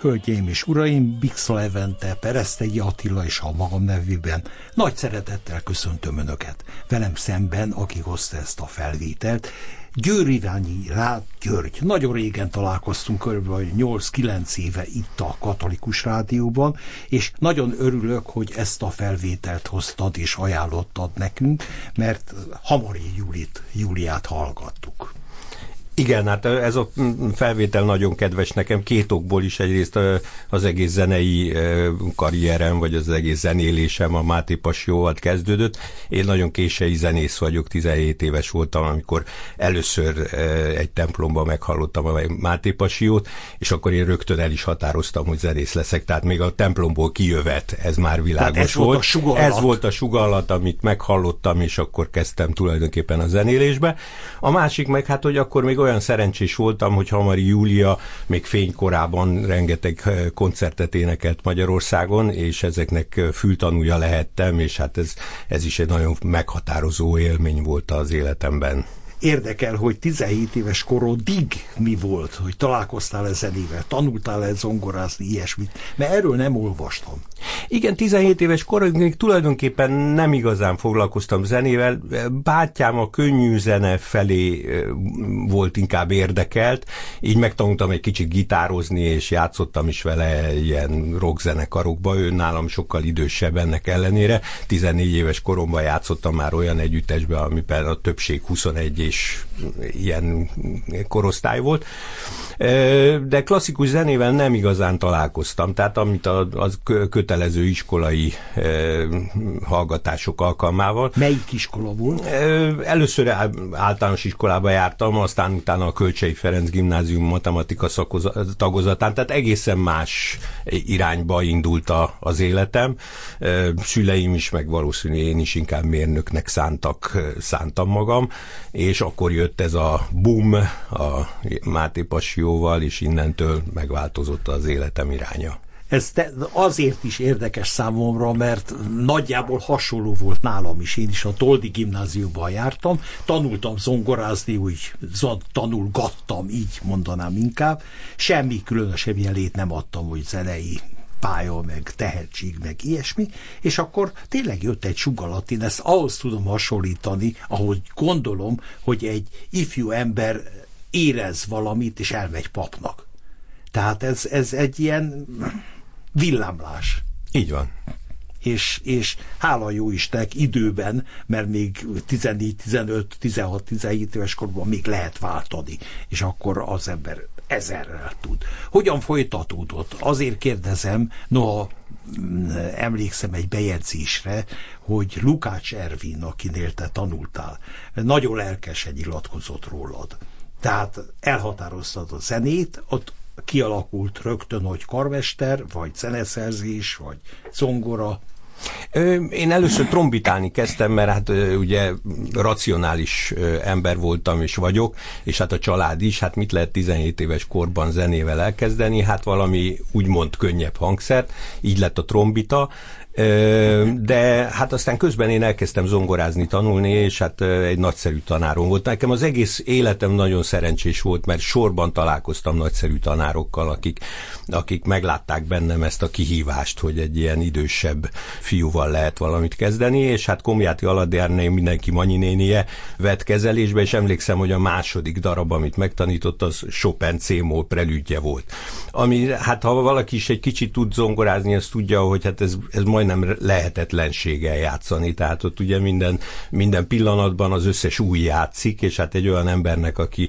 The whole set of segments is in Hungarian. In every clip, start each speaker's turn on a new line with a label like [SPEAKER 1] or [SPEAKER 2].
[SPEAKER 1] Hölgyeim és uraim, Bix Levente, Peresztegi Attila és a magam nevében nagy szeretettel köszöntöm Önöket. Velem szemben, aki hozta ezt a felvételt, Győrirányi Rád György. Nagyon régen találkoztunk, kb. 8-9 éve itt a Katolikus Rádióban, és nagyon örülök, hogy ezt a felvételt hoztad és ajánlottad nekünk, mert Hamari Júlit, Júliát hallgattuk.
[SPEAKER 2] Igen, hát ez a felvétel nagyon kedves nekem, két okból is. Egyrészt az egész zenei karrierem, vagy az egész zenélésem a Máté Pasióval kezdődött. Én nagyon késői zenész vagyok, 17 éves voltam, amikor először egy templomban meghallottam a Máté Pasiót, és akkor én rögtön el is határoztam, hogy zenész leszek. Tehát még a templomból kijövet, ez már világos ez volt.
[SPEAKER 1] volt.
[SPEAKER 2] Ez volt a sugallat, amit meghallottam, és akkor kezdtem tulajdonképpen a zenélésbe. A másik meg hát, hogy akkor még olyan szerencsés voltam, hogy Hamari Júlia még fénykorában rengeteg eh, koncertet énekelt Magyarországon, és ezeknek eh, fültanúja lehettem, és hát ez, ez is egy nagyon meghatározó élmény volt az életemben
[SPEAKER 1] érdekel, hogy 17 éves korodig mi volt, hogy találkoztál -e zenével, tanultál-e zongorázni, ilyesmit, mert erről nem olvastam.
[SPEAKER 2] Igen, 17 éves korig tulajdonképpen nem igazán foglalkoztam zenével. Bátyám a könnyű zene felé volt inkább érdekelt, így megtanultam egy kicsit gitározni, és játszottam is vele ilyen rockzenekarokba, ő nálam sokkal idősebb ennek ellenére. 14 éves koromban játszottam már olyan együttesbe, amiben a többség 21 és ilyen korosztály volt. De klasszikus zenével nem igazán találkoztam, tehát amit az kötelező iskolai hallgatások alkalmával.
[SPEAKER 1] Melyik iskola volt?
[SPEAKER 2] Először általános iskolába jártam, aztán utána a Kölcsei Ferenc Gimnázium matematika tagozatán, tehát egészen más irányba indult az életem. Szüleim is, meg valószínűleg én is inkább mérnöknek szántak, szántam magam, és akkor jött ez a boom a Máté Passióval, és innentől megváltozott az életem iránya.
[SPEAKER 1] Ez te, azért is érdekes számomra, mert nagyjából hasonló volt nálam is. Én is a Toldi gimnáziumban jártam, tanultam zongorázni, úgy tanulgattam, így mondanám inkább. Semmi különösebb jelét nem adtam, hogy zenei pálya, meg tehetség, meg ilyesmi, és akkor tényleg jött egy sugalat, én ezt ahhoz tudom hasonlítani, ahogy gondolom, hogy egy ifjú ember érez valamit, és elmegy papnak. Tehát ez, ez egy ilyen villámlás.
[SPEAKER 2] Így van.
[SPEAKER 1] És, és hála jó Istennek időben, mert még 14, 15, 16, 17 éves korban még lehet váltani, és akkor az ember ezerrel tud. Hogyan folytatódott? Azért kérdezem, noha mm, emlékszem egy bejegyzésre, hogy Lukács Ervin, akinél te tanultál, nagyon lelkesen nyilatkozott rólad. Tehát elhatároztad a zenét, ott kialakult rögtön, hogy karmester, vagy zeneszerzés, vagy zongora,
[SPEAKER 2] én először trombitálni kezdtem, mert hát ugye racionális ember voltam és vagyok, és hát a család is, hát mit lehet 17 éves korban zenével elkezdeni, hát valami úgymond könnyebb hangszert, így lett a trombita, de hát aztán közben én elkezdtem zongorázni, tanulni, és hát egy nagyszerű tanárom volt. Nekem az egész életem nagyon szerencsés volt, mert sorban találkoztam nagyszerű tanárokkal, akik, akik meglátták bennem ezt a kihívást, hogy egy ilyen idősebb fiúval lehet valamit kezdeni, és hát Komjáti Aladjárné mindenki Manyi nénie vett kezelésbe, és emlékszem, hogy a második darab, amit megtanított, az Chopin C-moll prelüdje volt. Ami, hát ha valaki is egy kicsit tud zongorázni, az tudja, hogy hát ez, ez majd majdnem lehetetlenséggel játszani, tehát ott ugye minden, minden pillanatban az összes új játszik, és hát egy olyan embernek, aki,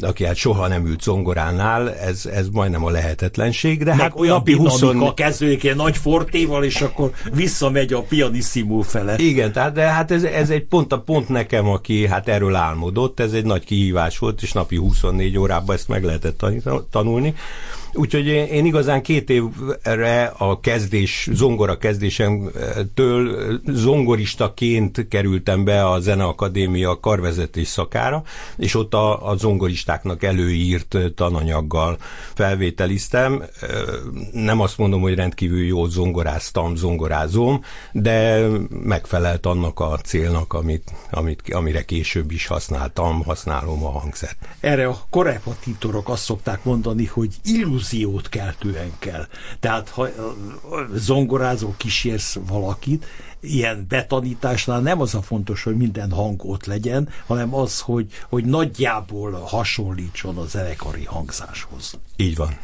[SPEAKER 2] aki hát soha nem ült zongoránál, ez, ez majdnem a lehetetlenség, de
[SPEAKER 1] Meg hát olyan napi 20... a kezdődik egy nagy fortéval, és akkor visszamegy a pianissimo fele.
[SPEAKER 2] Igen, tehát de hát ez, ez egy pont a pont nekem, aki hát erről álmodott, ez egy nagy kihívás volt, és napi 24 órában ezt meg lehetett tanulni. Úgyhogy én, én igazán két évre a kezdés, zongora kezdésemtől zongoristaként kerültem be a Zeneakadémia karvezetés szakára, és ott a, a zongoristáknak előírt tananyaggal felvételiztem. Nem azt mondom, hogy rendkívül jó zongoráztam, zongorázom, de megfelelt annak a célnak, amit, amit, amire később is használtam, használom a hangszert.
[SPEAKER 1] Erre a korrepetitorok azt szokták mondani, hogy illúzió illúziót keltően kell. Tehát ha zongorázó kísérsz valakit, ilyen betanításnál nem az a fontos, hogy minden hang ott legyen, hanem az, hogy, hogy nagyjából hasonlítson a zenekari hangzáshoz.
[SPEAKER 2] Így van.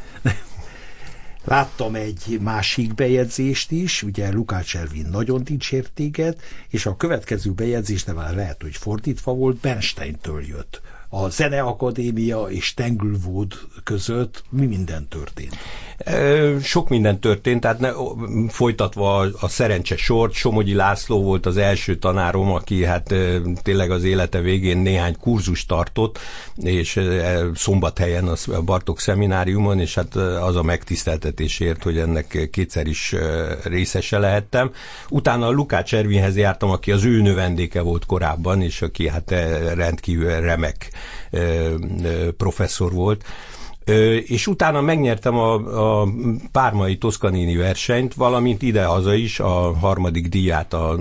[SPEAKER 1] Láttam egy másik bejegyzést is, ugye Lukács Ervin nagyon dicsértéget, és a következő bejegyzés, de már lehet, hogy fordítva volt, Bernsteintől jött a Zeneakadémia és Tanglewood között mi minden történt?
[SPEAKER 2] Sok minden történt, tehát ne, folytatva a, szerencse sort, Somogyi László volt az első tanárom, aki hát tényleg az élete végén néhány kurzus tartott, és szombathelyen a Bartok szemináriumon, és hát az a megtiszteltetésért, hogy ennek kétszer is részese lehettem. Utána a Lukács Ervinhez jártam, aki az ő növendéke volt korábban, és aki hát rendkívül remek professzor volt és utána megnyertem a, a Pármai Toszkanini versenyt, valamint ide-haza is a harmadik díját a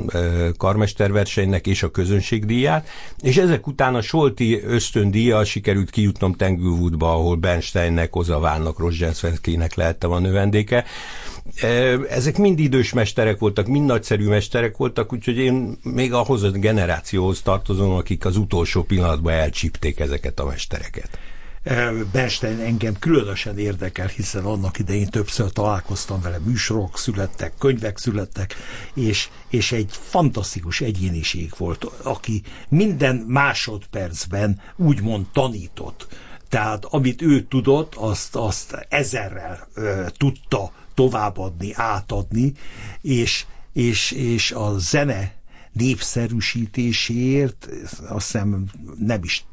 [SPEAKER 2] karmesterversenynek és a közönségdíját, és ezek után a Solti ösztöndíja sikerült kijutnom Tengülwoodba, ahol Bernsteinnek, Ozavánnak, Rozsenszenszkének lehettem a növendéke. Ezek mind idős mesterek voltak, mind nagyszerű mesterek voltak, úgyhogy én még ahhoz a generációhoz tartozom, akik az utolsó pillanatban elcsípték ezeket a mestereket.
[SPEAKER 1] Bernstein engem különösen érdekel, hiszen annak idején többször találkoztam vele, műsorok születtek, könyvek születtek, és, és egy fantasztikus egyéniség volt, aki minden másodpercben úgymond tanított. Tehát amit ő tudott, azt, azt ezerrel ö, tudta továbbadni, átadni, és, és, és a zene népszerűsítéséért azt hiszem nem is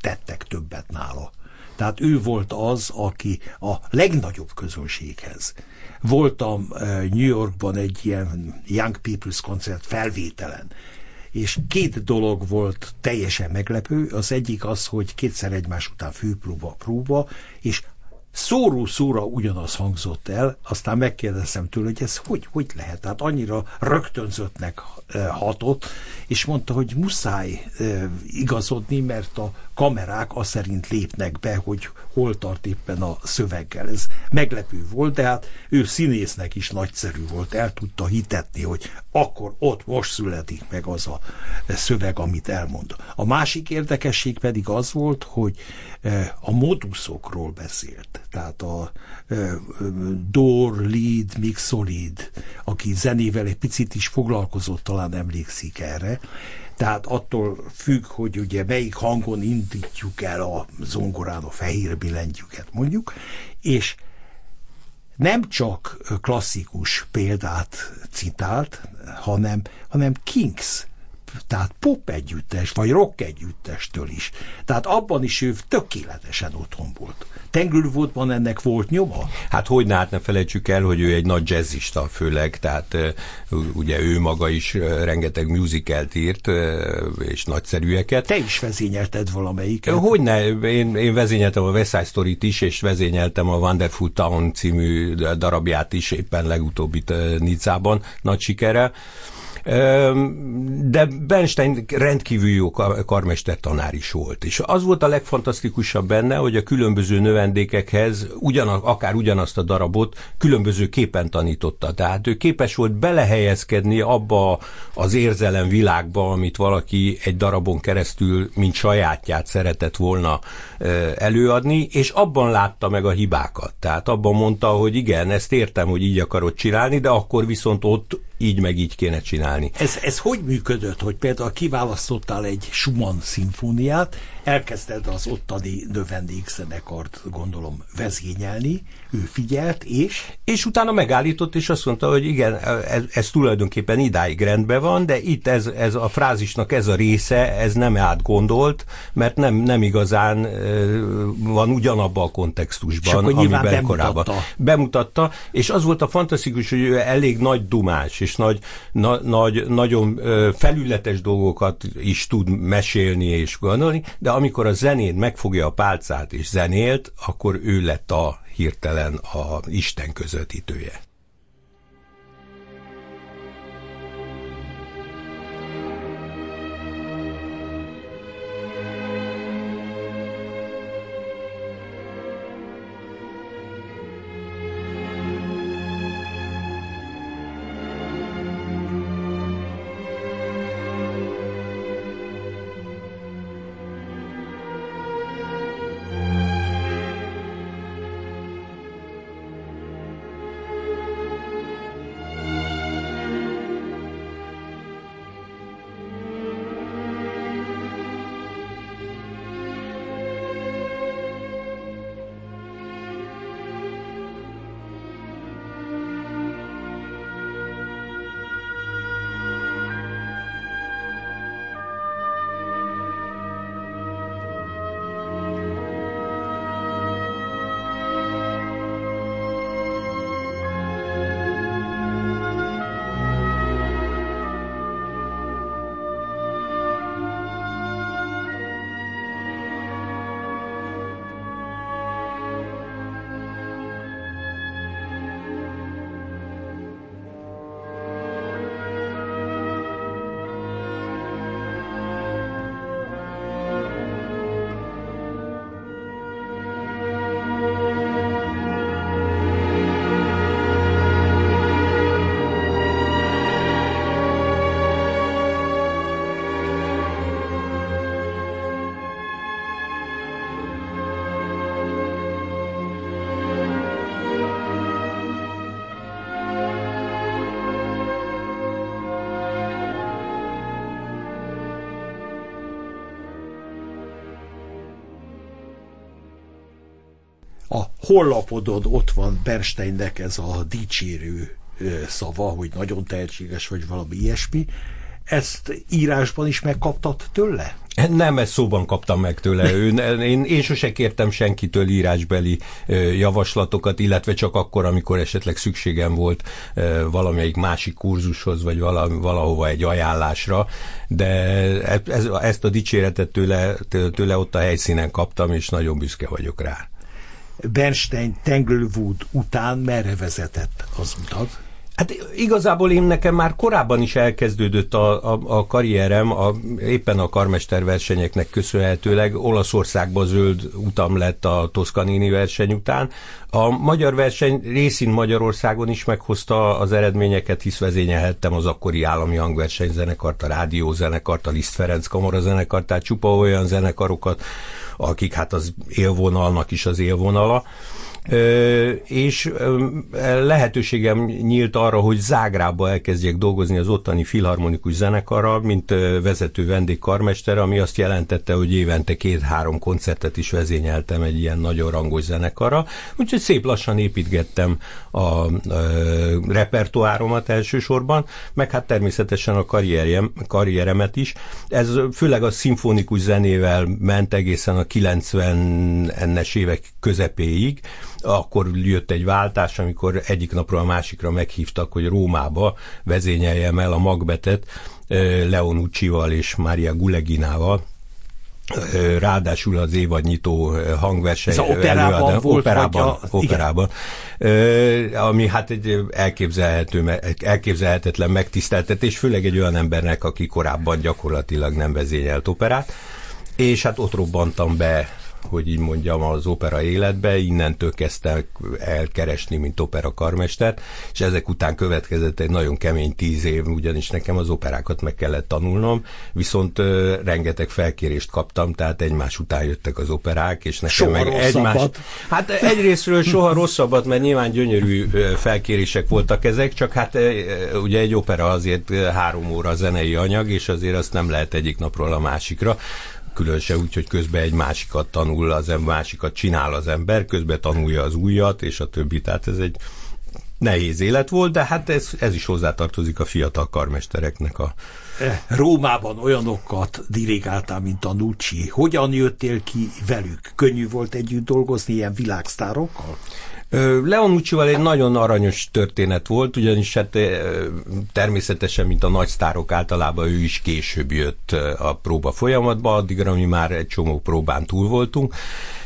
[SPEAKER 1] tettek többet nála. Tehát ő volt az, aki a legnagyobb közönséghez. Voltam eh, New Yorkban egy ilyen Young People's koncert felvételen, és két dolog volt teljesen meglepő. Az egyik az, hogy kétszer egymás után főpróba próba, és szóró szóra ugyanaz hangzott el, aztán megkérdeztem tőle, hogy ez hogy, hogy lehet, tehát annyira rögtönzöttnek eh, hatott, és mondta, hogy muszáj eh, igazodni, mert a kamerák azt szerint lépnek be, hogy hol tart éppen a szöveggel. Ez meglepő volt, de hát ő színésznek is nagyszerű volt, el tudta hitetni, hogy akkor ott most születik meg az a szöveg, amit elmond. A másik érdekesség pedig az volt, hogy eh, a moduszokról beszélt. Tehát a eh, Dor, Lead, Mixolid, aki zenével egy picit is foglalkozott, talán emlékszik erre, tehát attól függ, hogy ugye melyik hangon indítjuk el a zongorán a fehér billentyűket mondjuk, és nem csak klasszikus példát citált, hanem, hanem Kings tehát pop együttes, vagy rock együttestől is. Tehát abban is ő tökéletesen otthon volt. Tengülvódban ennek volt nyoma?
[SPEAKER 2] Hát hogy hát ne felejtsük el, hogy ő egy nagy jazzista főleg, tehát ugye ő maga is rengeteg musicalt írt, és nagyszerűeket.
[SPEAKER 1] Te is vezényelted valamelyiket?
[SPEAKER 2] Hogyne, én, én vezényeltem a West Side Story-t is, és vezényeltem a Wonderful Town című darabját is, éppen legutóbbit Nicában, nagy sikerrel. De Bernstein rendkívül jó karmester tanár is volt, és az volt a legfantasztikusabb benne, hogy a különböző növendékekhez ugyan, akár ugyanazt a darabot különböző képen tanította. Tehát ő képes volt belehelyezkedni abba az érzelem világba, amit valaki egy darabon keresztül, mint sajátját szeretett volna előadni, és abban látta meg a hibákat. Tehát abban mondta, hogy igen, ezt értem, hogy így akarod csinálni, de akkor viszont ott így meg így kéne csinálni.
[SPEAKER 1] Ez, ez hogy működött, hogy például kiválasztottál egy Schumann szimfóniát, elkezdted az ottani növendékzenekart, gondolom, vezényelni, ő figyelt, és?
[SPEAKER 2] És utána megállított, és azt mondta, hogy igen, ez, ez tulajdonképpen idáig rendben van, de itt ez, ez a frázisnak ez a része, ez nem átgondolt, mert nem, nem igazán van ugyanabban a kontextusban, amiben bemutatta. korábban. Bemutatta, és az volt a fantasztikus, hogy ő elég nagy dumás, és nagy, na, nagy, nagyon felületes dolgokat is tud mesélni és gondolni, de amikor a zenén megfogja a pálcát és zenélt, akkor ő lett a hirtelen a Isten közvetítője.
[SPEAKER 1] Hollapodon ott van Bernsteinnek ez a dicsérő szava, hogy nagyon tehetséges vagy valami ilyesmi. Ezt írásban is megkaptad tőle?
[SPEAKER 2] Nem, ezt szóban kaptam meg tőle. Ő, én, én sose kértem senkitől írásbeli javaslatokat, illetve csak akkor, amikor esetleg szükségem volt valamelyik másik kurzushoz, vagy valahova egy ajánlásra, de e, ez, ezt a dicséretet tőle, tőle ott a helyszínen kaptam, és nagyon büszke vagyok rá.
[SPEAKER 1] Bernstein Tanglewood után merre vezetett az utat?
[SPEAKER 2] Hát igazából én nekem már korábban is elkezdődött a, a, a karrierem, a, éppen a karmesterversenyeknek köszönhetőleg. Olaszországba zöld utam lett a Toscanini verseny után. A magyar verseny részint Magyarországon is meghozta az eredményeket, hisz vezényelhettem az akkori állami hangversenyzenekart, a rádiózenekart, a Liszt Ferenc Kamara zenekart, tehát csupa olyan zenekarokat, akik hát az élvonalnak is az élvonala és lehetőségem nyílt arra, hogy Zágrába elkezdjek dolgozni az ottani filharmonikus zenekarral, mint vezető vendégkarmester, ami azt jelentette, hogy évente két-három koncertet is vezényeltem egy ilyen nagyon rangos zenekarra, úgyhogy szép lassan építgettem a, a repertoáromat elsősorban, meg hát természetesen a karrierjem, karrieremet is. Ez főleg a szimfonikus zenével ment egészen a 90-es évek közepéig, akkor jött egy váltás, amikor egyik napról a másikra meghívtak, hogy Rómába vezényeljem el a Magbetet Leonuccival és Mária Guleginával, ráadásul az évadnyitó hangverseny Ez
[SPEAKER 1] operában előadó, volt,
[SPEAKER 2] operában, a, operában. Ami hát egy elképzelhető, elképzelhetetlen megtiszteltetés, főleg egy olyan embernek, aki korábban gyakorlatilag nem vezényelt operát, és hát ott robbantam be hogy így mondjam, az opera életbe, innentől kezdtem elkeresni, mint opera karmester, és ezek után következett egy nagyon kemény tíz év, ugyanis nekem az operákat meg kellett tanulnom, viszont uh, rengeteg felkérést kaptam, tehát egymás után jöttek az operák, és nekem
[SPEAKER 1] soha
[SPEAKER 2] meg
[SPEAKER 1] rosszabbat. egymás...
[SPEAKER 2] Hát egyrésztről soha rosszabbat, mert nyilván gyönyörű felkérések voltak ezek, csak hát ugye egy opera azért három óra zenei anyag, és azért azt nem lehet egyik napról a másikra különösen úgy, hogy közben egy másikat tanul, az ember, másikat csinál az ember, közben tanulja az újat, és a többi. Tehát ez egy nehéz élet volt, de hát ez, ez is hozzátartozik a fiatal karmestereknek a...
[SPEAKER 1] Eh, Rómában olyanokat dirigáltál, mint a Nucci. Hogyan jöttél ki velük? Könnyű volt együtt dolgozni ilyen világsztárokkal?
[SPEAKER 2] Leonuccival egy nagyon aranyos történet volt, ugyanis hát természetesen, mint a nagy sztárok általában ő is később jött a próba folyamatba, addigra mi már egy csomó próbán túl voltunk,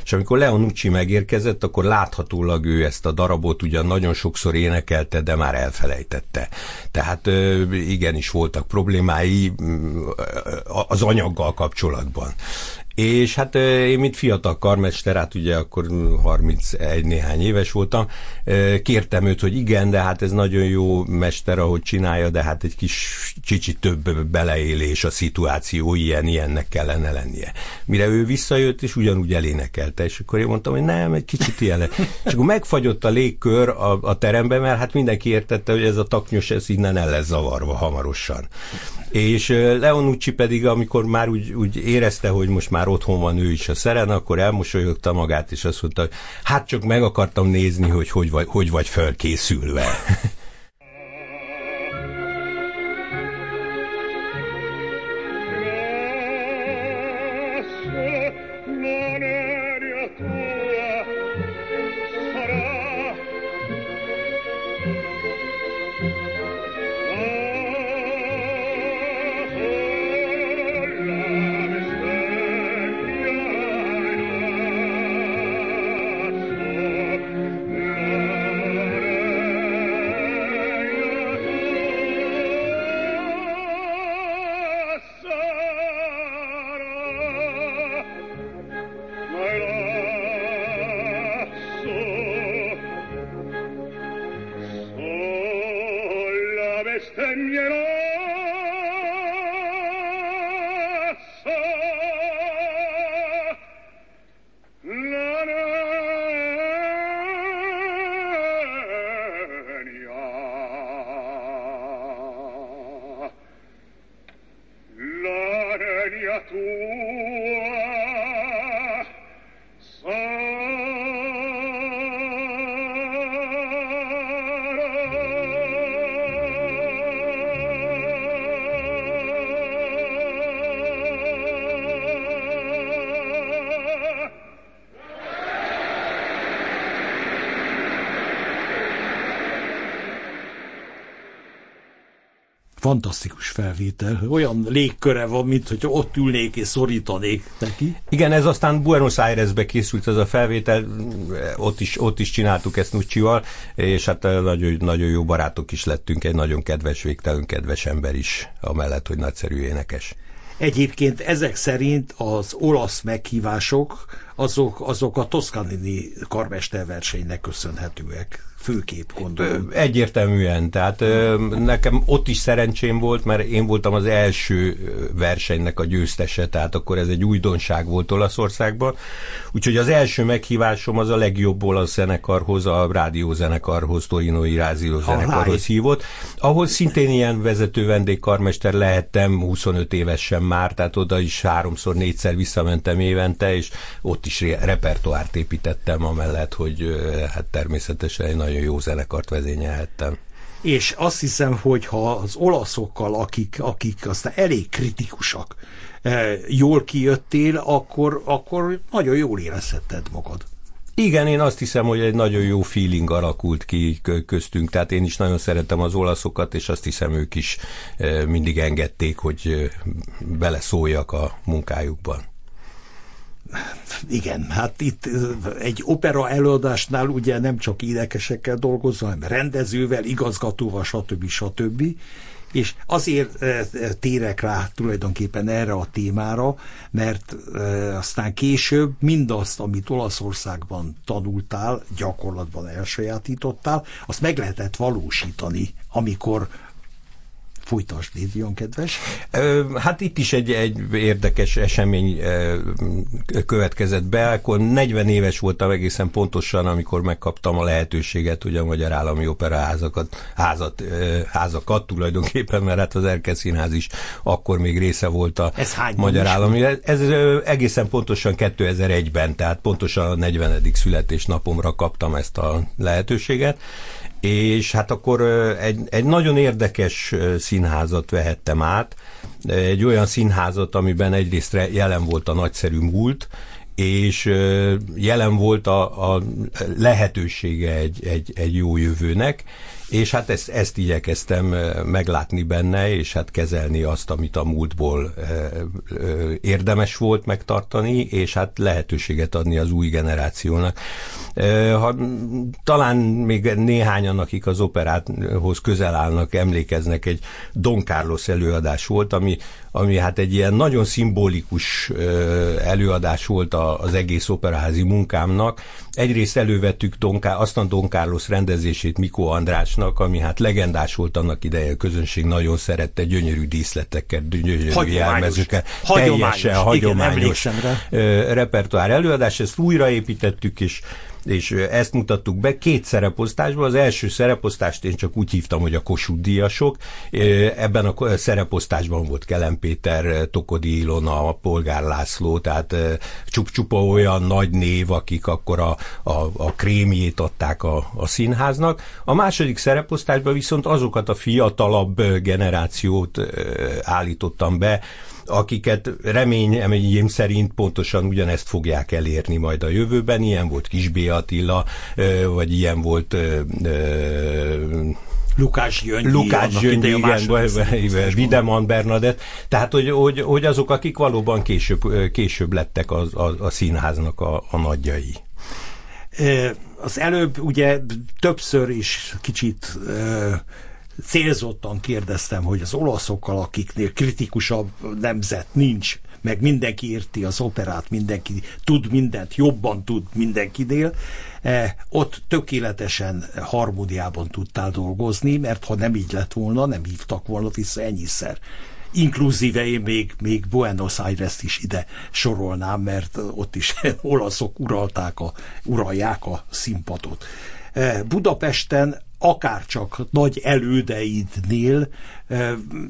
[SPEAKER 2] és amikor Leonucci megérkezett, akkor láthatólag ő ezt a darabot ugyan nagyon sokszor énekelte, de már elfelejtette. Tehát igenis voltak problémái az anyaggal kapcsolatban. És hát én, mint fiatal karmester, hát ugye akkor 31 néhány éves voltam, kértem őt, hogy igen, de hát ez nagyon jó mester, ahogy csinálja, de hát egy kis csicsit több beleélés a szituáció, ilyen, ilyennek kellene lennie. Mire ő visszajött, és ugyanúgy elénekelte, és akkor én mondtam, hogy nem, egy kicsit ilyen. És akkor megfagyott a légkör a, a teremben, mert hát mindenki értette, hogy ez a taknyos, ez innen el lesz zavarva hamarosan. És Leonucci pedig, amikor már úgy, úgy érezte, hogy most már otthon van ő is a szeren, akkor elmosolyogta magát, és azt mondta, hát csak meg akartam nézni, hogy hogy vagy, hogy vagy felkészülve.
[SPEAKER 1] Fantasztikus felvétel. Olyan légköre van, mint hogy ott ülnék és szorítanék neki.
[SPEAKER 2] Igen, ez aztán Buenos Airesbe készült ez a felvétel, ott is, ott is csináltuk ezt Nucsival, és hát nagyon, nagyon jó barátok is lettünk, egy nagyon kedves, végtelenül kedves ember is, amellett, hogy nagyszerű énekes.
[SPEAKER 1] Egyébként ezek szerint az olasz meghívások azok, azok a Toszkanini karmesterversenynek köszönhetőek főkép, gondolom.
[SPEAKER 2] Egyértelműen, tehát nekem ott is szerencsém volt, mert én voltam az első versenynek a győztese, tehát akkor ez egy újdonság volt Olaszországban. Úgyhogy az első meghívásom az a legjobb olasz zenekarhoz, a rádiózenekarhoz, Torinoi rádiózenekarhoz hívott, ahol szintén ilyen vezető vendégkarmester lehettem, 25 évesen már, tehát oda is háromszor, négyszer visszamentem évente, és ott is repertoárt építettem, amellett, hogy hát természetesen egy nagyon jó zenekart vezényelhettem.
[SPEAKER 1] És azt hiszem, hogy ha az olaszokkal, akik, akik aztán elég kritikusak, jól kijöttél, akkor, akkor nagyon jól érezhetted magad.
[SPEAKER 2] Igen, én azt hiszem, hogy egy nagyon jó feeling alakult ki köztünk, tehát én is nagyon szeretem az olaszokat, és azt hiszem ők is mindig engedték, hogy beleszóljak a munkájukban.
[SPEAKER 1] Igen, hát itt egy opera előadásnál ugye nem csak énekesekkel dolgozom, hanem rendezővel, igazgatóval, stb. stb. És azért térek rá tulajdonképpen erre a témára, mert aztán később mindazt, amit Olaszországban tanultál, gyakorlatban elsajátítottál, azt meg lehetett valósítani, amikor Folytasd, Lévion, kedves.
[SPEAKER 2] Hát itt is egy, egy érdekes esemény következett be. Akkor 40 éves voltam egészen pontosan, amikor megkaptam a lehetőséget, hogy a Magyar Állami Operaházakat, házat, házakat tulajdonképpen, mert hát az Erkel Színház is akkor még része volt a
[SPEAKER 1] Ez hány
[SPEAKER 2] Magyar Állami. Ez, ez egészen pontosan 2001-ben, tehát pontosan a 40. születésnapomra kaptam ezt a lehetőséget és hát akkor egy, egy nagyon érdekes színházat vehettem át, egy olyan színházat, amiben egyrészt jelen volt a nagyszerű múlt, és jelen volt a, a lehetősége egy, egy, egy jó jövőnek, és hát ezt, ezt igyekeztem meglátni benne, és hát kezelni azt, amit a múltból érdemes volt megtartani, és hát lehetőséget adni az új generációnak. Ha, talán még néhányan, akik az operáthoz közel állnak, emlékeznek, egy Don Carlos előadás volt, ami, ami hát egy ilyen nagyon szimbolikus előadás volt az egész operaházi munkámnak. Egyrészt elővettük Don, aztán Don Carlos rendezését Mikó Andrásnak, ami hát legendás volt annak ideje, a közönség nagyon szerette, gyönyörű díszletekkel, gyönyörű jelmezőkkel, teljesen hagyományos repertoár előadás, ezt újraépítettük, és és ezt mutattuk be két szereposztásból. Az első szereposztást én csak úgy hívtam, hogy a Kossuth díjasok. Ebben a szereposztásban volt Kelem Péter, Tokodi Ilona, Polgár László, tehát csup-csupa olyan nagy név, akik akkor a, a, a krémjét adták a, a színháznak. A második szereposztásban viszont azokat a fiatalabb generációt állítottam be, akiket reményem szerint pontosan ugyanezt fogják elérni majd a jövőben. Ilyen volt Kisbé Attila, vagy ilyen volt
[SPEAKER 1] Lukács Gyöngyi,
[SPEAKER 2] Lukács Gyöngyi, igen, Videman Bernadett, tehát hogy, hogy, hogy azok, akik valóban később, később lettek a, a, a színháznak a, a nagyjai.
[SPEAKER 1] Az előbb ugye többször is kicsit célzottan kérdeztem, hogy az olaszokkal, akiknél kritikusabb nemzet nincs, meg mindenki érti az operát, mindenki tud mindent, jobban tud mindenkinél, eh, ott tökéletesen harmóniában tudtál dolgozni, mert ha nem így lett volna, nem hívtak volna vissza ennyiszer. Inkluzíve én még, még Buenos Aires is ide sorolnám, mert ott is olaszok uralták a, uralják a színpadot. Eh, Budapesten akárcsak nagy elődeidnél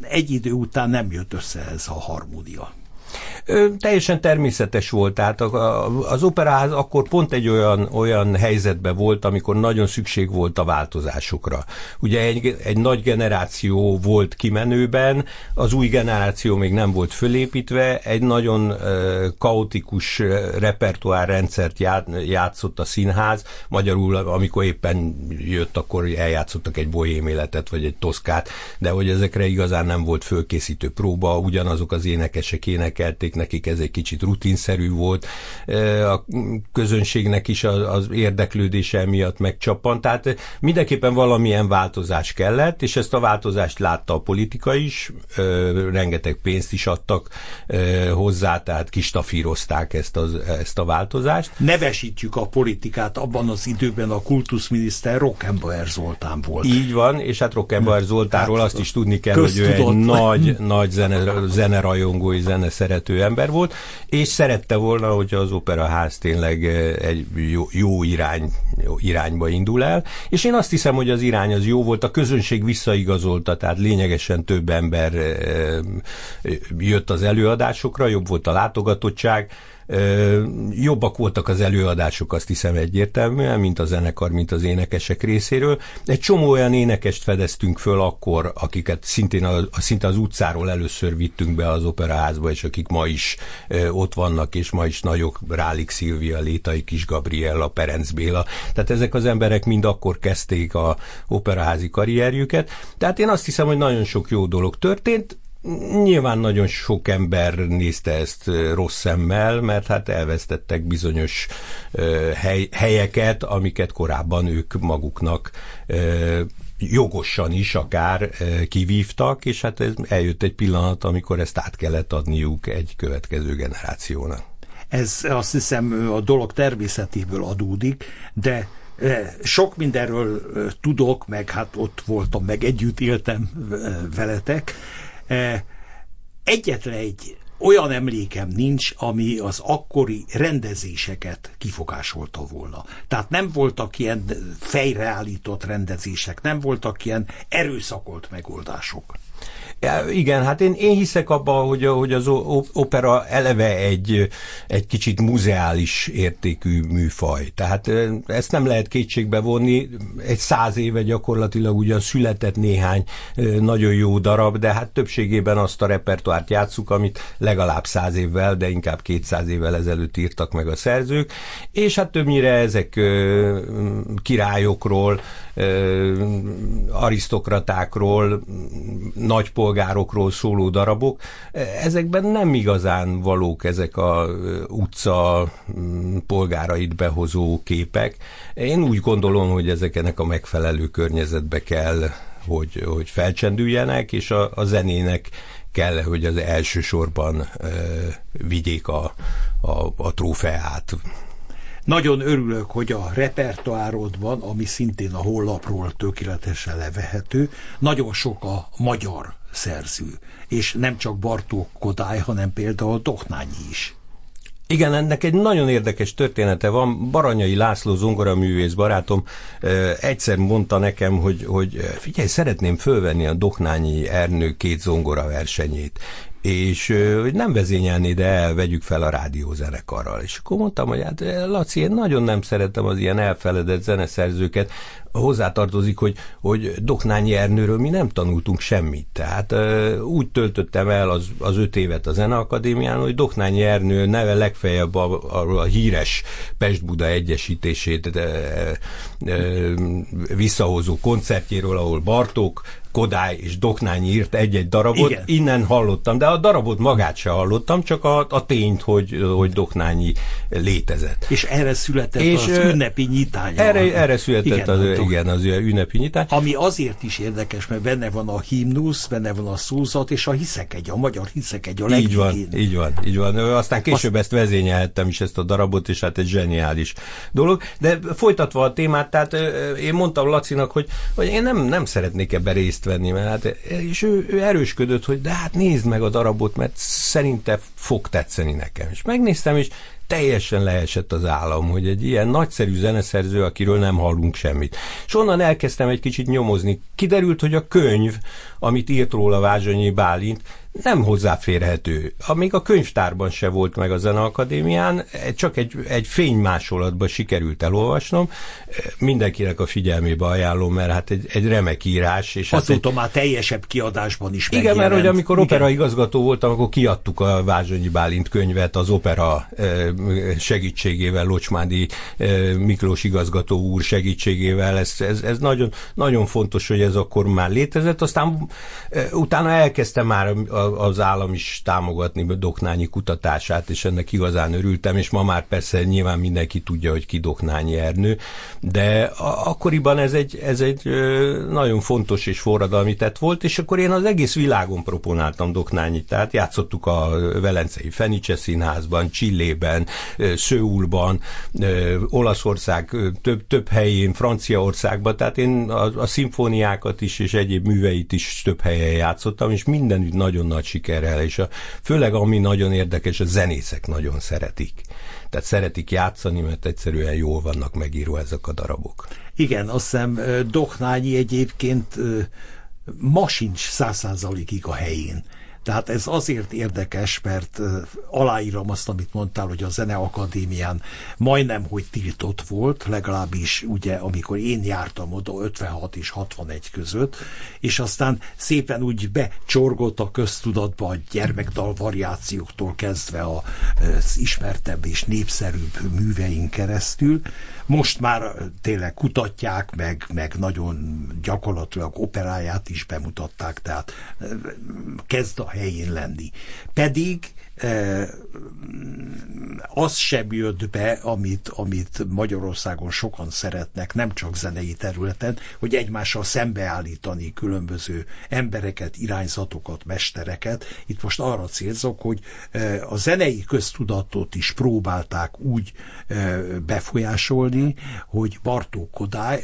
[SPEAKER 1] egy idő után nem jött össze ez a harmónia.
[SPEAKER 2] Teljesen természetes volt, tehát az operaház akkor pont egy olyan, olyan helyzetben volt, amikor nagyon szükség volt a változásokra. Ugye egy, egy nagy generáció volt kimenőben, az új generáció még nem volt fölépítve, egy nagyon kaotikus repertoárrendszert játszott a színház, magyarul amikor éppen jött, akkor eljátszottak egy bohém életet, vagy egy toszkát, de hogy ezekre igazán nem volt fölkészítő próba, ugyanazok az énekesek énekelték, nekik ez egy kicsit rutinszerű volt, a közönségnek is az érdeklődése miatt megcsapant, tehát mindenképpen valamilyen változás kellett, és ezt a változást látta a politika is, rengeteg pénzt is adtak hozzá, tehát kistafírozták ezt, az, ezt a változást.
[SPEAKER 1] Nevesítjük a politikát, abban az időben a kultuszminiszter Rockenbauer Zoltán volt.
[SPEAKER 2] Így van, és hát Rockenbauer Zoltánról hát, azt is tudni kell, hogy ő egy nagy, nagy zene, zenerajongó és zeneszerető ember volt, és szerette volna, hogyha az operaház tényleg egy jó, jó irány, jó irányba indul el, és én azt hiszem, hogy az irány az jó volt, a közönség visszaigazolta, tehát lényegesen több ember jött az előadásokra, jobb volt a látogatottság, Jobbak voltak az előadások, azt hiszem egyértelműen, mint a zenekar, mint az énekesek részéről. Egy csomó olyan énekest fedeztünk föl akkor, akiket szintén a, szinte az utcáról először vittünk be az operaházba, és akik ma is ott vannak, és ma is nagyok, Rálik Szilvia, Létai Kis Gabriella, Perenc Béla. Tehát ezek az emberek mind akkor kezdték a operaházi karrierjüket. Tehát én azt hiszem, hogy nagyon sok jó dolog történt. Nyilván nagyon sok ember nézte ezt rossz szemmel, mert hát elvesztettek bizonyos hely, helyeket, amiket korábban ők maguknak jogosan is akár kivívtak, és hát ez eljött egy pillanat, amikor ezt át kellett adniuk egy következő generációnak.
[SPEAKER 1] Ez azt hiszem a dolog természetéből adódik, de sok mindenről tudok, meg hát ott voltam, meg együtt éltem veletek, Egyetlen egy olyan emlékem nincs, ami az akkori rendezéseket kifogásolta volna. Tehát nem voltak ilyen fejreállított rendezések, nem voltak ilyen erőszakolt megoldások.
[SPEAKER 2] Ja, igen, hát én, én hiszek abban, hogy, hogy az opera eleve egy, egy kicsit muzeális értékű műfaj. Tehát ezt nem lehet kétségbe vonni. Egy száz éve gyakorlatilag ugyan született néhány nagyon jó darab, de hát többségében azt a repertoárt játszuk, amit legalább száz évvel, de inkább kétszáz évvel ezelőtt írtak meg a szerzők, és hát többnyire ezek királyokról, arisztokratákról, nagypolgárokról szóló darabok, ezekben nem igazán valók ezek a utca polgárait behozó képek. Én úgy gondolom, hogy ezeknek a megfelelő környezetbe kell, hogy, hogy felcsendüljenek, és a, a zenének kell, hogy az elsősorban e, vigyék a, a, a trófeát.
[SPEAKER 1] Nagyon örülök, hogy a repertoárodban, ami szintén a hollapról tökéletesen levehető, nagyon sok a magyar szerző, és nem csak Bartók Kodály, hanem például Doknányi is.
[SPEAKER 2] Igen, ennek egy nagyon érdekes története van. Baranyai László zongoraművész barátom egyszer mondta nekem, hogy, hogy figyelj, szeretném fölvenni a Doknányi Ernő két zongora versenyét és hogy nem vezényelni, de el, vegyük fel a rádiózenekarral. És akkor mondtam, hogy hát Laci, én nagyon nem szeretem az ilyen elfeledett zeneszerzőket, hozzátartozik, hogy, hogy Doknányi Ernőről mi nem tanultunk semmit. Tehát úgy töltöttem el az, az öt évet a Zeneakadémián, hogy Doknányi Ernő neve legfeljebb a, a, a híres Pest-Buda egyesítését de, de, visszahozó koncertjéről, ahol Bartók Kodály és Doknányi írt egy-egy darabot, Igen. innen hallottam, de a darabot magát se hallottam, csak a, a tényt, hogy, hogy Doknányi létezett.
[SPEAKER 1] És erre született és az ünnepi nyitány.
[SPEAKER 2] Erre, erre született igen, az, igen, az ünnepi nyitány.
[SPEAKER 1] Ami azért is érdekes, mert benne van a himnusz, benne van a szózat, és a hiszek egy, a magyar hiszek egy a
[SPEAKER 2] legvégén. Így van, így van, így van. Aztán később Azt... ezt vezényelhettem is, ezt a darabot, és hát egy zseniális dolog. De folytatva a témát, tehát én mondtam Lacinak, hogy, hogy én nem, nem szeretnék ebbe részt részt venni, mert hát, és ő, ő erősködött, hogy de hát nézd meg a darabot, mert szerinte fog tetszeni nekem. És megnéztem, és teljesen leesett az állam, hogy egy ilyen nagyszerű zeneszerző, akiről nem hallunk semmit. És onnan elkezdtem egy kicsit nyomozni. Kiderült, hogy a könyv, amit írt róla Vázsonyi Bálint, nem hozzáférhető. Még a könyvtárban se volt meg a Zeneakadémián, csak egy, egy fénymásolatban sikerült elolvasnom. Mindenkinek a figyelmébe ajánlom, mert hát egy, egy remek írás. És
[SPEAKER 1] Azóta
[SPEAKER 2] hát
[SPEAKER 1] egy... már teljesebb kiadásban is
[SPEAKER 2] Igen, mert hogy amikor opera igazgató voltam, akkor kiadtuk a Vázsonyi Bálint könyvet az opera segítségével, Locsmádi Miklós igazgató úr segítségével. Ez, ez, ez nagyon, nagyon fontos, hogy ez akkor már létezett. Aztán utána elkezdtem már az állam is támogatni Doknányi kutatását, és ennek igazán örültem, és ma már persze nyilván mindenki tudja, hogy ki Doknányi Ernő, de akkoriban ez egy, ez egy nagyon fontos és forradalmi tett volt, és akkor én az egész világon proponáltam Doknányit, tehát játszottuk a Velencei Fenice Színházban, Csillében, Szőulban, Olaszország több, több helyén, Franciaországban, tehát én a, a szimfóniákat is és egyéb műveit is több helyen játszottam, és mindenütt nagyon nagy sikerrel, és a, főleg ami nagyon érdekes, a zenészek nagyon szeretik. Tehát szeretik játszani, mert egyszerűen jól vannak megírva ezek a darabok.
[SPEAKER 1] Igen, azt hiszem Doknányi egyébként ma sincs száz a helyén. Tehát ez azért érdekes, mert aláírom azt, amit mondtál, hogy a Zeneakadémián majdnem, hogy tiltott volt, legalábbis ugye, amikor én jártam oda 56 és 61 között, és aztán szépen úgy becsorgott a köztudatba a gyermekdal variációktól kezdve az ismertebb és népszerűbb műveink keresztül. Most már tényleg kutatják, meg, meg nagyon gyakorlatilag operáját is bemutatták, tehát kezd a helyén lenni. Pedig az sem jött be, amit, amit Magyarországon sokan szeretnek, nem csak zenei területen, hogy egymással szembeállítani különböző embereket, irányzatokat, mestereket. Itt most arra célzok, hogy a zenei köztudatot is próbálták úgy befolyásolni, hogy Bartók Kodály,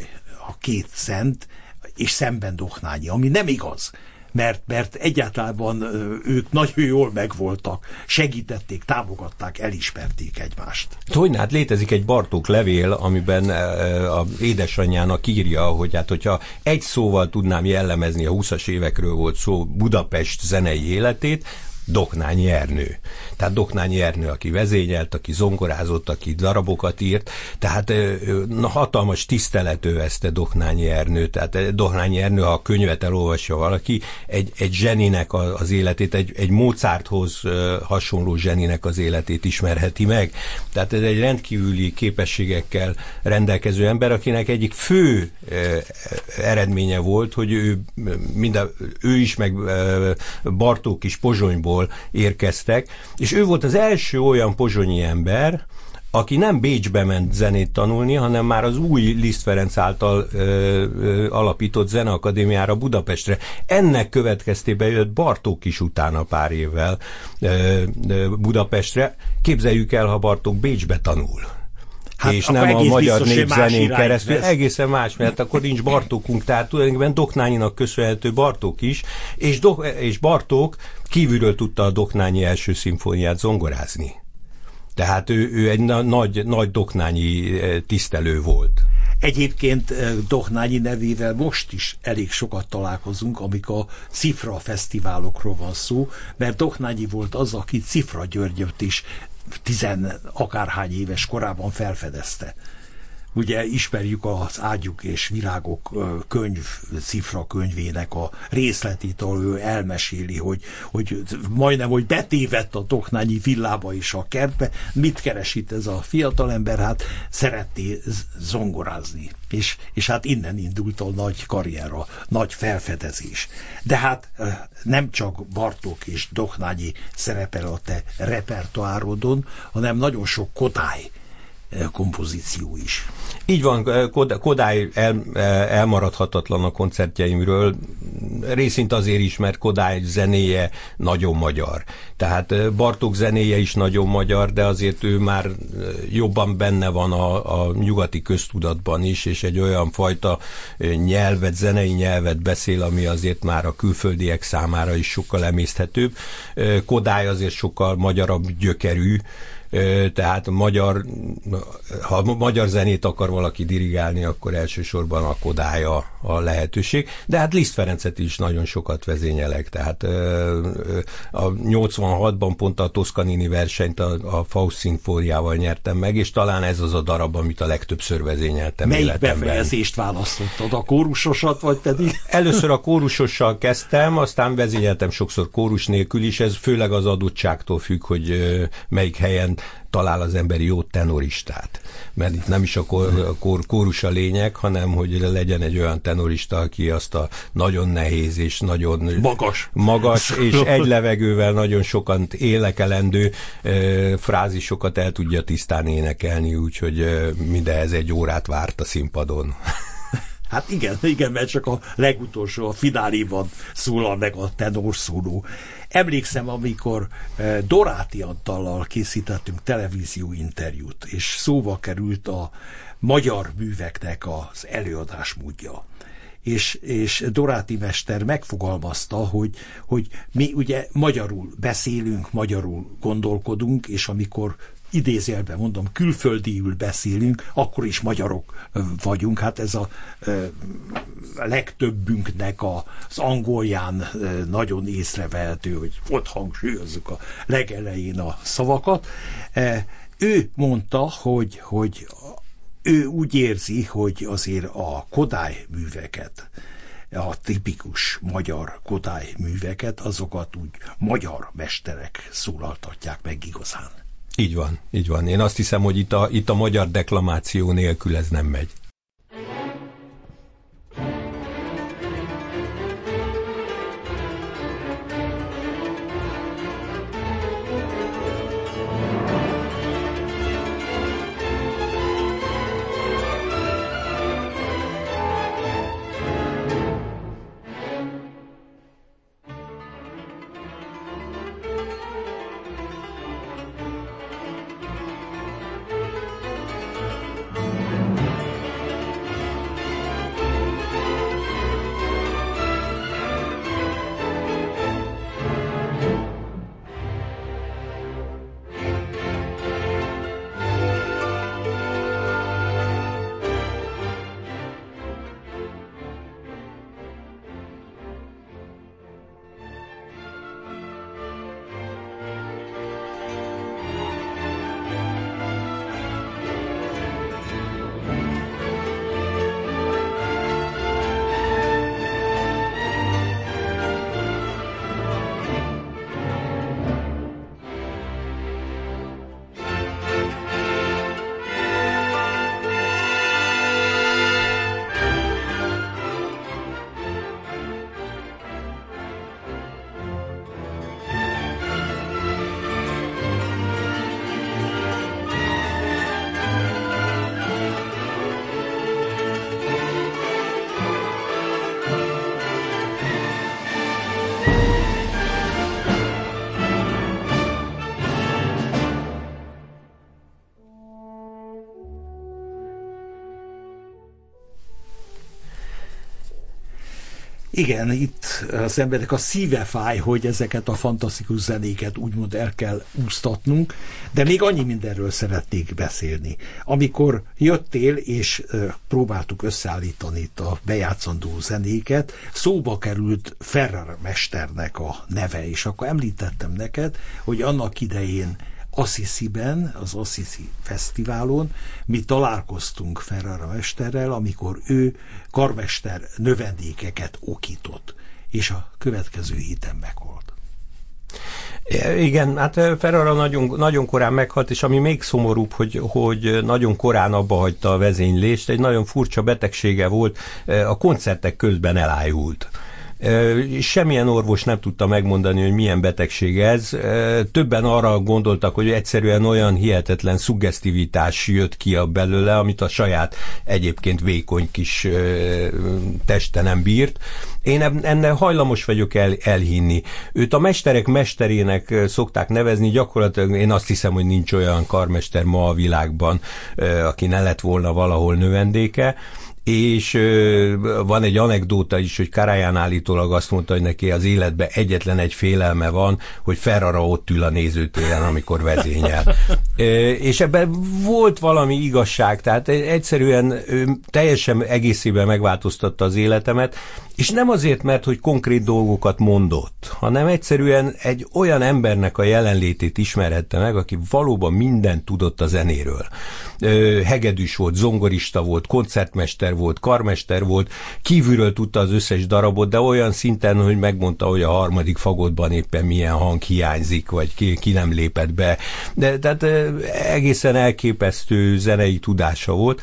[SPEAKER 1] a két szent, és szemben Dohnányi, ami nem igaz mert, mert egyáltalán ők nagyon jól megvoltak, segítették, támogatták, elismerték egymást.
[SPEAKER 2] Hogy hát létezik egy Bartók levél, amiben a édesanyjának írja, hogy hát hogyha egy szóval tudnám jellemezni, a 20-as évekről volt szó Budapest zenei életét, Doknányi Ernő. Tehát Doknányi Ernő, aki vezényelt, aki zongorázott, aki darabokat írt, tehát na, hatalmas tisztelet övezte Doknányi Ernő, tehát Doknányi Ernő, ha a könyvet elolvasja valaki, egy, egy zseninek az életét, egy, egy Mozarthoz hasonló zseninek az életét ismerheti meg. Tehát ez egy rendkívüli képességekkel rendelkező ember, akinek egyik fő eredménye volt, hogy ő, minden, ő is, meg Bartók is Pozsonyból Pozsonyból érkeztek, és ő volt az első olyan pozsonyi ember, aki nem Bécsbe ment zenét tanulni, hanem már az új Liszt Ferenc által ö, ö, alapított zeneakadémiára Budapestre. Ennek következtében jött Bartók is utána pár évvel ö, ö, Budapestre. Képzeljük el, ha Bartók Bécsbe tanul Hát és nem a magyar népzenén keresztül. Lesz. Egészen más, mert akkor nincs Bartókunk, tehát tulajdonképpen Doknányinak köszönhető Bartók is, és, Do- és Bartók kívülről tudta a Doknányi első szimfóniát zongorázni. Tehát ő, ő egy na- nagy, nagy Doknányi eh, tisztelő volt.
[SPEAKER 1] Egyébként eh, Dohnányi nevével most is elég sokat találkozunk, amikor a Cifra fesztiválokról van szó, mert Dohnányi volt az, aki Cifra Györgyöt is tizen akárhány éves korában felfedezte. Ugye ismerjük az Ágyuk és Virágok könyv, cifra könyvének a részletét, ahol ő elmeséli, hogy, hogy majdnem, hogy betévett a Toknányi villába is a kertbe. Mit keres itt ez a fiatalember? Hát szeretné zongorázni. És, és hát innen indult a nagy karrier, a nagy felfedezés. De hát nem csak Bartók és Doknányi szerepel a te repertoárodon, hanem nagyon sok Kodály kompozíció is.
[SPEAKER 2] Így van, Kodály el, elmaradhatatlan a koncertjeimről, részint azért is, mert Kodály zenéje nagyon magyar. Tehát Bartók zenéje is nagyon magyar, de azért ő már jobban benne van a, a nyugati köztudatban is, és egy olyan fajta nyelvet, zenei nyelvet beszél, ami azért már a külföldiek számára is sokkal emészthetőbb. Kodály azért sokkal magyarabb gyökerű, tehát magyar, ha magyar zenét akar valaki dirigálni, akkor elsősorban a Kodája a lehetőség, de hát Liszt Ferencet is nagyon sokat vezényelek, tehát a 86-ban pont a Toscanini versenyt a, a Faust szimfóriával nyertem meg, és talán ez az a darab, amit a legtöbbször vezényeltem
[SPEAKER 1] Melyik életemben. befejezést választottad? A kórusosat, vagy pedig?
[SPEAKER 2] Először a kórusossal kezdtem, aztán vezényeltem sokszor kórus nélkül is, ez főleg az adottságtól függ, hogy melyik helyen talál az ember jó tenoristát. Mert itt nem is a, kor, kor, kórus a lényeg, hanem hogy legyen egy olyan tenorista, aki azt a nagyon nehéz és nagyon
[SPEAKER 1] magas,
[SPEAKER 2] magas és egy levegővel nagyon sokan élekelendő e, frázisokat el tudja tisztán énekelni, úgyhogy e, mindehhez egy órát várt a színpadon.
[SPEAKER 1] Hát igen, igen, mert csak a legutolsó, a fináliban szólal meg a szóló. Emlékszem, amikor eh, Doráti Antallal készítettünk televízió interjút, és szóba került a magyar műveknek az előadásmódja és, és Doráti mester megfogalmazta, hogy, hogy mi ugye magyarul beszélünk, magyarul gondolkodunk, és amikor idézélben mondom, külföldiül beszélünk, akkor is magyarok vagyunk. Hát ez a, legtöbbünknek az angolján nagyon észrevehető, hogy ott hangsúlyozzuk a legelején a szavakat. Ő mondta, hogy, hogy ő úgy érzi, hogy azért a Kodály műveket, a tipikus magyar Kodály műveket, azokat úgy magyar mesterek szólaltatják meg igazán.
[SPEAKER 2] Így van, így van. Én azt hiszem, hogy itt a, itt a magyar deklamáció nélkül ez nem megy.
[SPEAKER 1] Igen, itt az emberek a szíve fáj, hogy ezeket a fantasztikus zenéket úgymond el kell úsztatnunk, de még annyi mindenről szeretnék beszélni. Amikor jöttél, és próbáltuk összeállítani itt a bejátszandó zenéket, szóba került Ferrer mesternek a neve, és akkor említettem neked, hogy annak idején Assisi-ben, az Assisi Fesztiválon mi találkoztunk Ferrara mesterrel, amikor ő karmester növendékeket okított, és a következő héten meghalt.
[SPEAKER 2] Igen, hát Ferrara nagyon, nagyon korán meghalt, és ami még szomorúbb, hogy, hogy nagyon korán abba hagyta a vezénylést, egy nagyon furcsa betegsége volt, a koncertek közben elájult. Semmilyen orvos nem tudta megmondani, hogy milyen betegség ez. Többen arra gondoltak, hogy egyszerűen olyan hihetetlen szuggesztivitás jött ki a belőle, amit a saját egyébként vékony kis teste nem bírt. Én ennek hajlamos vagyok el, elhinni. Őt a mesterek mesterének szokták nevezni, gyakorlatilag én azt hiszem, hogy nincs olyan karmester ma a világban, aki ne lett volna valahol növendéke és van egy anekdóta is, hogy Karaján állítólag azt mondta, hogy neki az életben egyetlen egy félelme van, hogy Ferrara ott ül a nézőtéren, amikor vezényel. és ebben volt valami igazság, tehát egyszerűen teljesen egészében megváltoztatta az életemet, és nem azért, mert hogy konkrét dolgokat mondott, hanem egyszerűen egy olyan embernek a jelenlétét ismerhette meg, aki valóban mindent tudott a zenéről. Hegedűs volt, zongorista volt, koncertmester volt, karmester volt, kívülről tudta az összes darabot, de olyan szinten, hogy megmondta, hogy a harmadik fagotban éppen milyen hang hiányzik, vagy ki, ki nem lépett be. De tehát egészen elképesztő zenei tudása volt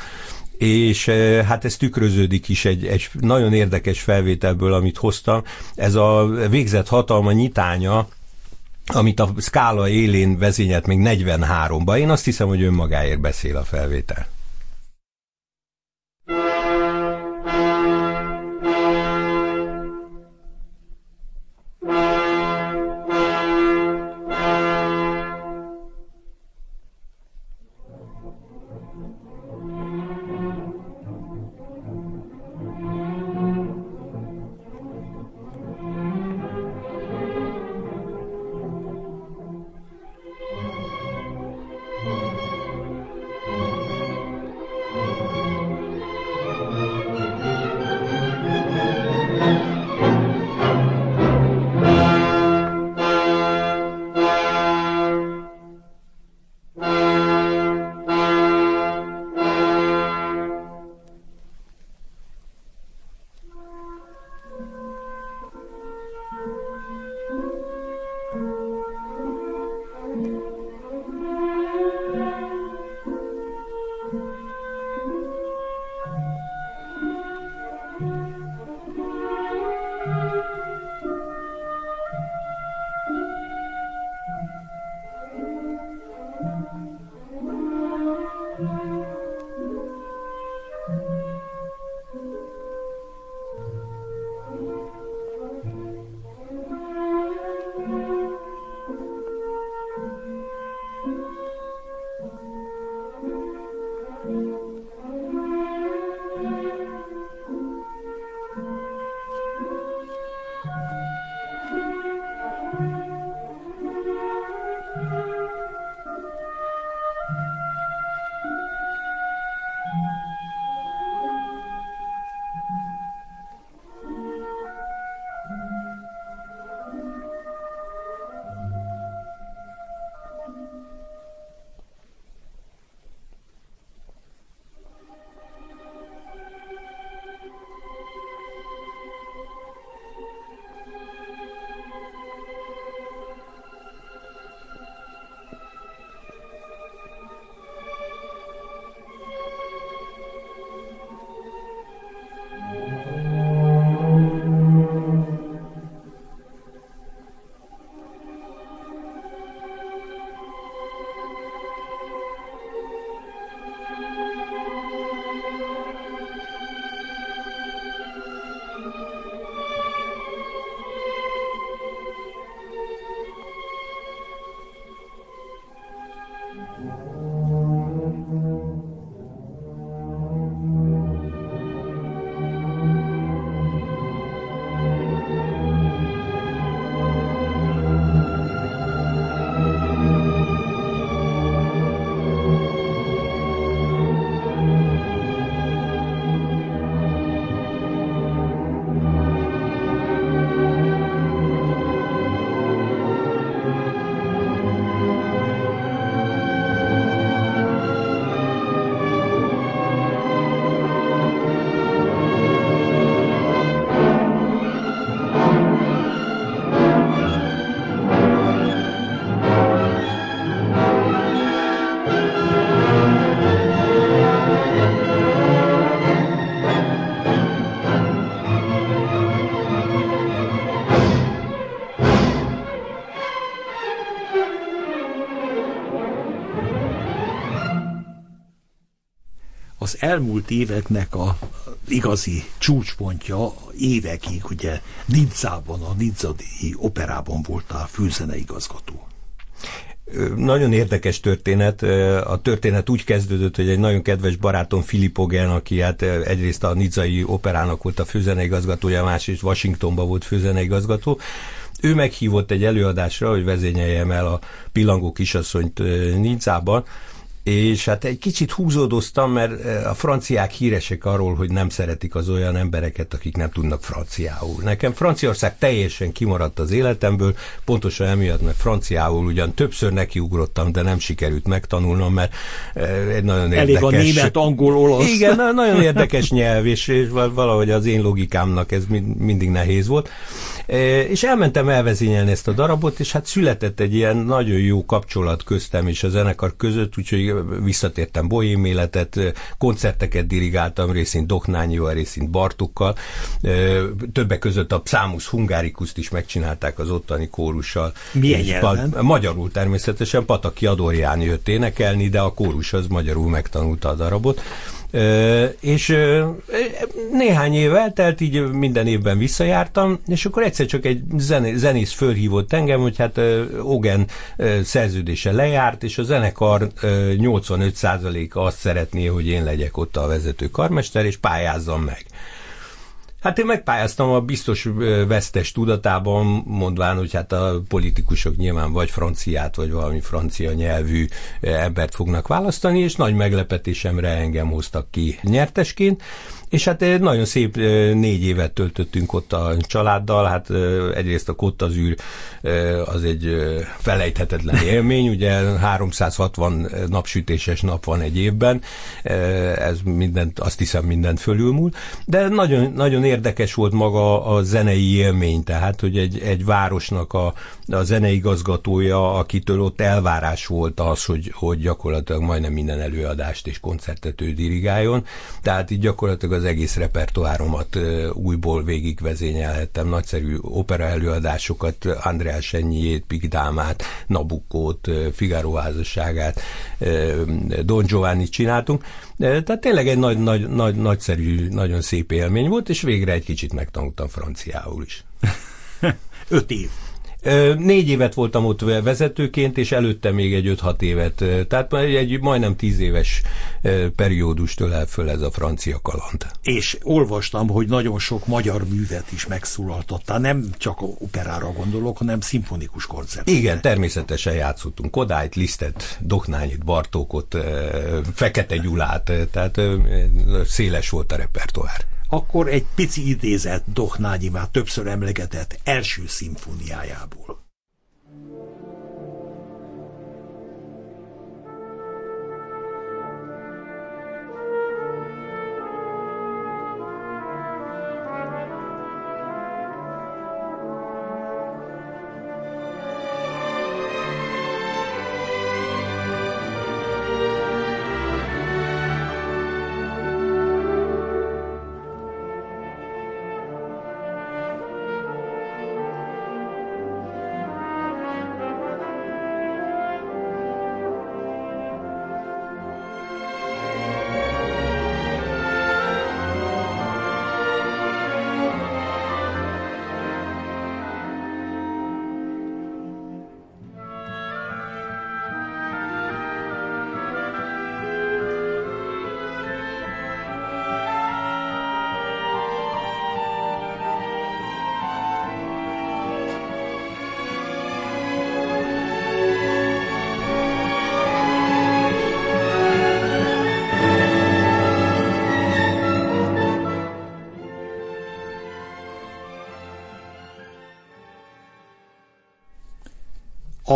[SPEAKER 2] és hát ez tükröződik is egy, egy nagyon érdekes felvételből, amit hoztam. Ez a végzett hatalma nyitánya, amit a skála élén vezényelt még 43-ban. Én azt hiszem, hogy önmagáért beszél a felvétel.
[SPEAKER 1] Elmúlt éveknek a igazi csúcspontja évekig, ugye Nidzában, a Nidzadi operában voltál főzeneigazgató.
[SPEAKER 2] nagyon érdekes történet. A történet úgy kezdődött, hogy egy nagyon kedves barátom Filip Ogen, aki hát egyrészt a Nizai operának volt a főzeneigazgatója, másrészt Washingtonban volt főzeneigazgató, ő meghívott egy előadásra, hogy vezényeljem el a pillangó kisasszonyt Nicában, és hát egy kicsit húzódoztam, mert eh, a franciák híresek arról, hogy nem szeretik az olyan embereket, akik nem tudnak franciául. Nekem Franciaország teljesen kimaradt az életemből, pontosan emiatt, mert franciául ugyan többször nekiugrottam, de nem sikerült megtanulnom, mert eh, egy nagyon érdekes...
[SPEAKER 1] Elég a német, angol, olasz.
[SPEAKER 2] Igen, nagyon érdekes nyelv, és, és valahogy az én logikámnak ez mindig nehéz volt. És elmentem elvezényelni ezt a darabot, és hát született egy ilyen nagyon jó kapcsolat köztem és a zenekar között, úgyhogy visszatértem bohém életet, koncerteket dirigáltam, részint Doknányival, részint Bartukkal, többek között a Psámus Hungarikuszt is megcsinálták az ottani kórussal.
[SPEAKER 1] Milyen nyelven?
[SPEAKER 2] Magyarul természetesen, Pataki Adorján jött énekelni, de a kórus az magyarul megtanulta a darabot. És néhány év eltelt, így minden évben visszajártam, és akkor egyszer csak egy zenész fölhívott engem, hogy hát Ogen szerződése lejárt, és a zenekar 85%-a azt szeretné, hogy én legyek ott a vezető karmester, és pályázzam meg. Hát én megpályáztam a biztos vesztes tudatában, mondván, hogy hát a politikusok nyilván vagy franciát, vagy valami francia nyelvű embert fognak választani, és nagy meglepetésemre engem hoztak ki nyertesként, és hát nagyon szép négy évet töltöttünk ott a családdal, hát egyrészt a kottazűr az egy felejthetetlen élmény, ugye 360 napsütéses nap van egy évben, ez mindent, azt hiszem mindent fölülmúl, de nagyon, nagyon érdekes volt maga a zenei élmény, tehát, hogy egy, egy városnak a, a zeneigazgatója, akitől ott elvárás volt az, hogy, hogy gyakorlatilag majdnem minden előadást és koncertet ő dirigáljon, tehát így gyakorlatilag az egész repertoáromat újból végigvezényelhettem, nagyszerű opera előadásokat, András Ennyiét, Pigdámát, Nabukót, Figaro házasságát, Don Giovanni csináltunk, tehát tényleg egy nagy, nagy, nagy, nagyszerű, nagyon szép élmény volt, és végre egy kicsit megtanultam franciául is.
[SPEAKER 1] Öt év.
[SPEAKER 2] Négy évet voltam ott vezetőként, és előtte még egy 5-6 évet. Tehát egy majdnem tíz éves periódus el föl ez a francia kaland.
[SPEAKER 1] És olvastam, hogy nagyon sok magyar művet is megszólaltattál. Nem csak operára gondolok, hanem szimfonikus koncert.
[SPEAKER 2] Igen, természetesen játszottunk Kodályt, Lisztet, Doknányit, Bartókot, Fekete Gyulát, tehát széles volt a repertoár
[SPEAKER 1] akkor egy pici idézet Dohnányi már többször emlegetett első szimfóniájából.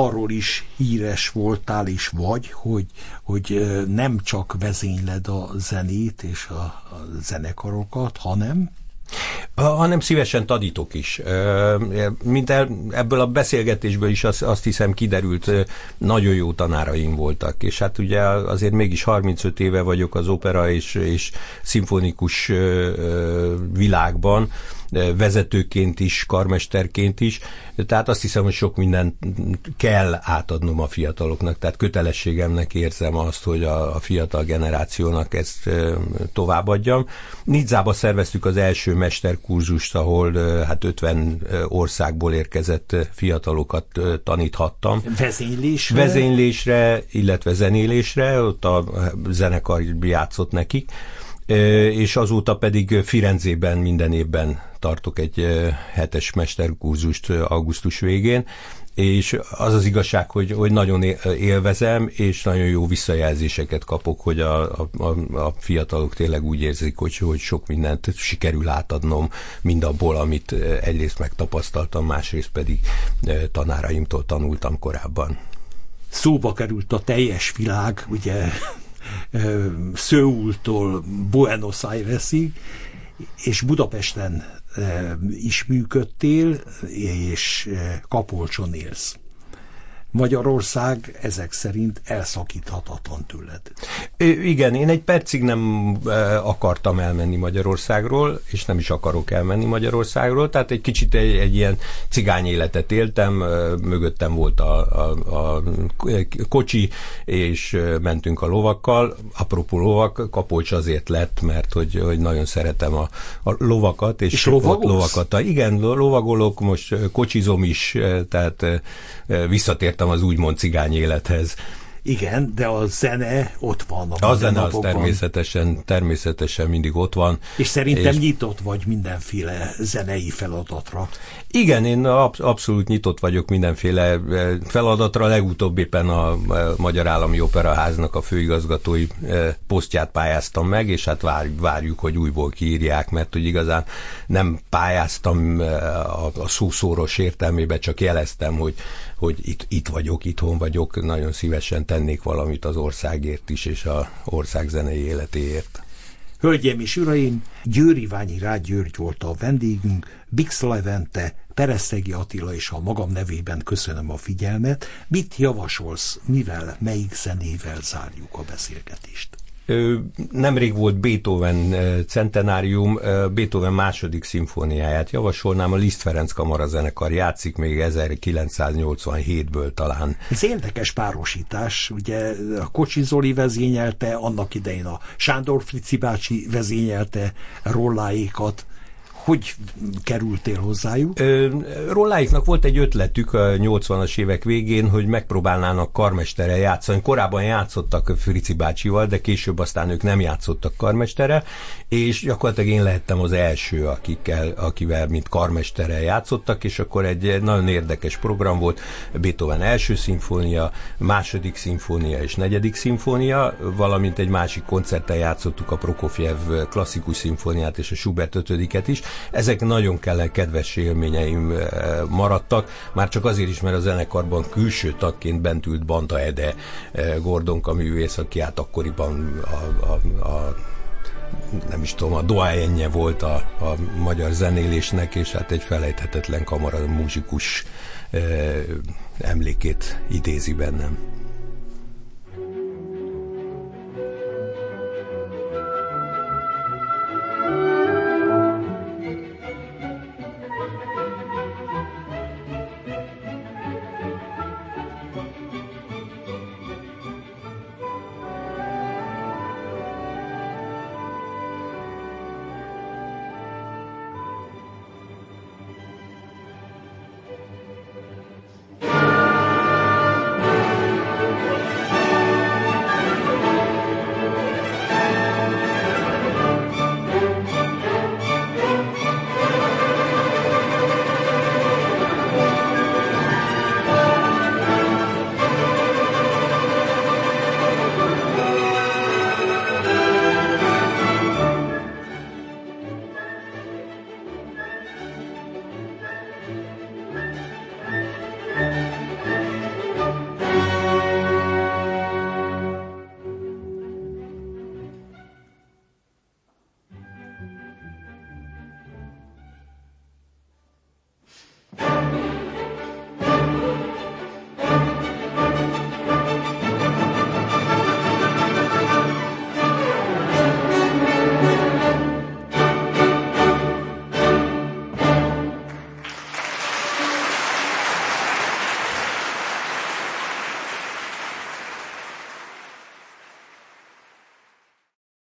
[SPEAKER 1] Arról is híres voltál és vagy, hogy, hogy nem csak vezényled a zenét és a, a zenekarokat, hanem?
[SPEAKER 2] Hanem szívesen tadítok is. Mint ebből a beszélgetésből is azt, azt hiszem kiderült, nagyon jó tanáraim voltak, és hát ugye azért mégis 35 éve vagyok az opera és, és szimfonikus világban, vezetőként is, karmesterként is, tehát azt hiszem, hogy sok mindent kell átadnom a fiataloknak, tehát kötelességemnek érzem azt, hogy a, a fiatal generációnak ezt továbbadjam. Nidzába szerveztük az első mesterkurzust, ahol hát 50 országból érkezett fiatalokat taníthattam.
[SPEAKER 1] Vezénylésre?
[SPEAKER 2] Vezénylésre, illetve zenélésre, ott a zenekar játszott nekik és azóta pedig Firenzében minden évben tartok egy hetes mesterkurzust augusztus végén, és az az igazság, hogy, hogy nagyon élvezem, és nagyon jó visszajelzéseket kapok, hogy a, a, a fiatalok tényleg úgy érzik, hogy, hogy sok mindent sikerül átadnom mindabból, amit egyrészt megtapasztaltam, másrészt pedig tanáraimtól tanultam korábban.
[SPEAKER 1] Szóba került a teljes világ, ugye Szőultól Buenos Airesig, és Budapesten is működtél, és Kapolcson élsz. Magyarország ezek szerint elszakíthatatlan tőled.
[SPEAKER 2] Igen, én egy percig nem akartam elmenni Magyarországról, és nem is akarok elmenni Magyarországról, tehát egy kicsit egy, egy ilyen cigány életet éltem, mögöttem volt a, a, a kocsi, és mentünk a lovakkal. Apropó lovak, Kapolcs azért lett, mert hogy, hogy nagyon szeretem a, a lovakat, és,
[SPEAKER 1] és lovakat.
[SPEAKER 2] Igen, lovagolok, most kocsizom is, tehát visszatértem az úgymond cigány élethez.
[SPEAKER 1] Igen, de a zene ott van.
[SPEAKER 2] A, a zene az természetesen, természetesen mindig ott van.
[SPEAKER 1] És szerintem és... nyitott vagy mindenféle zenei feladatra.
[SPEAKER 2] Igen, én absz- abszolút nyitott vagyok mindenféle eh, feladatra. Legutóbb éppen a Magyar Állami Operaháznak a főigazgatói eh, posztját pályáztam meg, és hát várjuk, hogy újból kiírják, mert hogy igazán nem pályáztam eh, a, a szószoros értelmébe, csak jeleztem, hogy, hogy itt, itt vagyok, itthon vagyok, nagyon szívesen tennék valamit az országért is, és a ország életéért.
[SPEAKER 1] Hölgyeim és uraim, Győri Ványi Rád György volt a vendégünk, Bix Levente, Pereszegi Attila és a magam nevében köszönöm a figyelmet. Mit javasolsz, mivel, melyik zenével zárjuk a beszélgetést?
[SPEAKER 2] Nemrég volt Beethoven centenárium, Beethoven második szimfóniáját javasolnám, a Liszt Ferenc Kamara zenekar játszik még 1987-ből talán.
[SPEAKER 1] Ez érdekes párosítás, ugye a Kocsi Zoli vezényelte, annak idején a Sándor Frici bácsi vezényelte rolláékat, hogy kerültél hozzájuk?
[SPEAKER 2] Rolláiknak volt egy ötletük a 80-as évek végén, hogy megpróbálnának karmestere játszani. Korábban játszottak Frici bácsival, de később aztán ők nem játszottak karmestere, és gyakorlatilag én lehettem az első, akikkel, akivel mint karmestere játszottak, és akkor egy nagyon érdekes program volt, Beethoven első szimfónia, második szimfónia és negyedik szimfónia, valamint egy másik koncerten játszottuk a Prokofjev klasszikus szimfóniát és a Schubert ötödiket is, ezek nagyon kell kedves élményeim eh, maradtak, már csak azért is, mert a zenekarban külső tagként bent ült Banta Ede eh, Gordonka művész, aki hát akkoriban a, a, a nem is tudom, a doájenje volt a, a magyar zenélésnek, és hát egy felejthetetlen kamara muzsikus e, emlékét idézi bennem.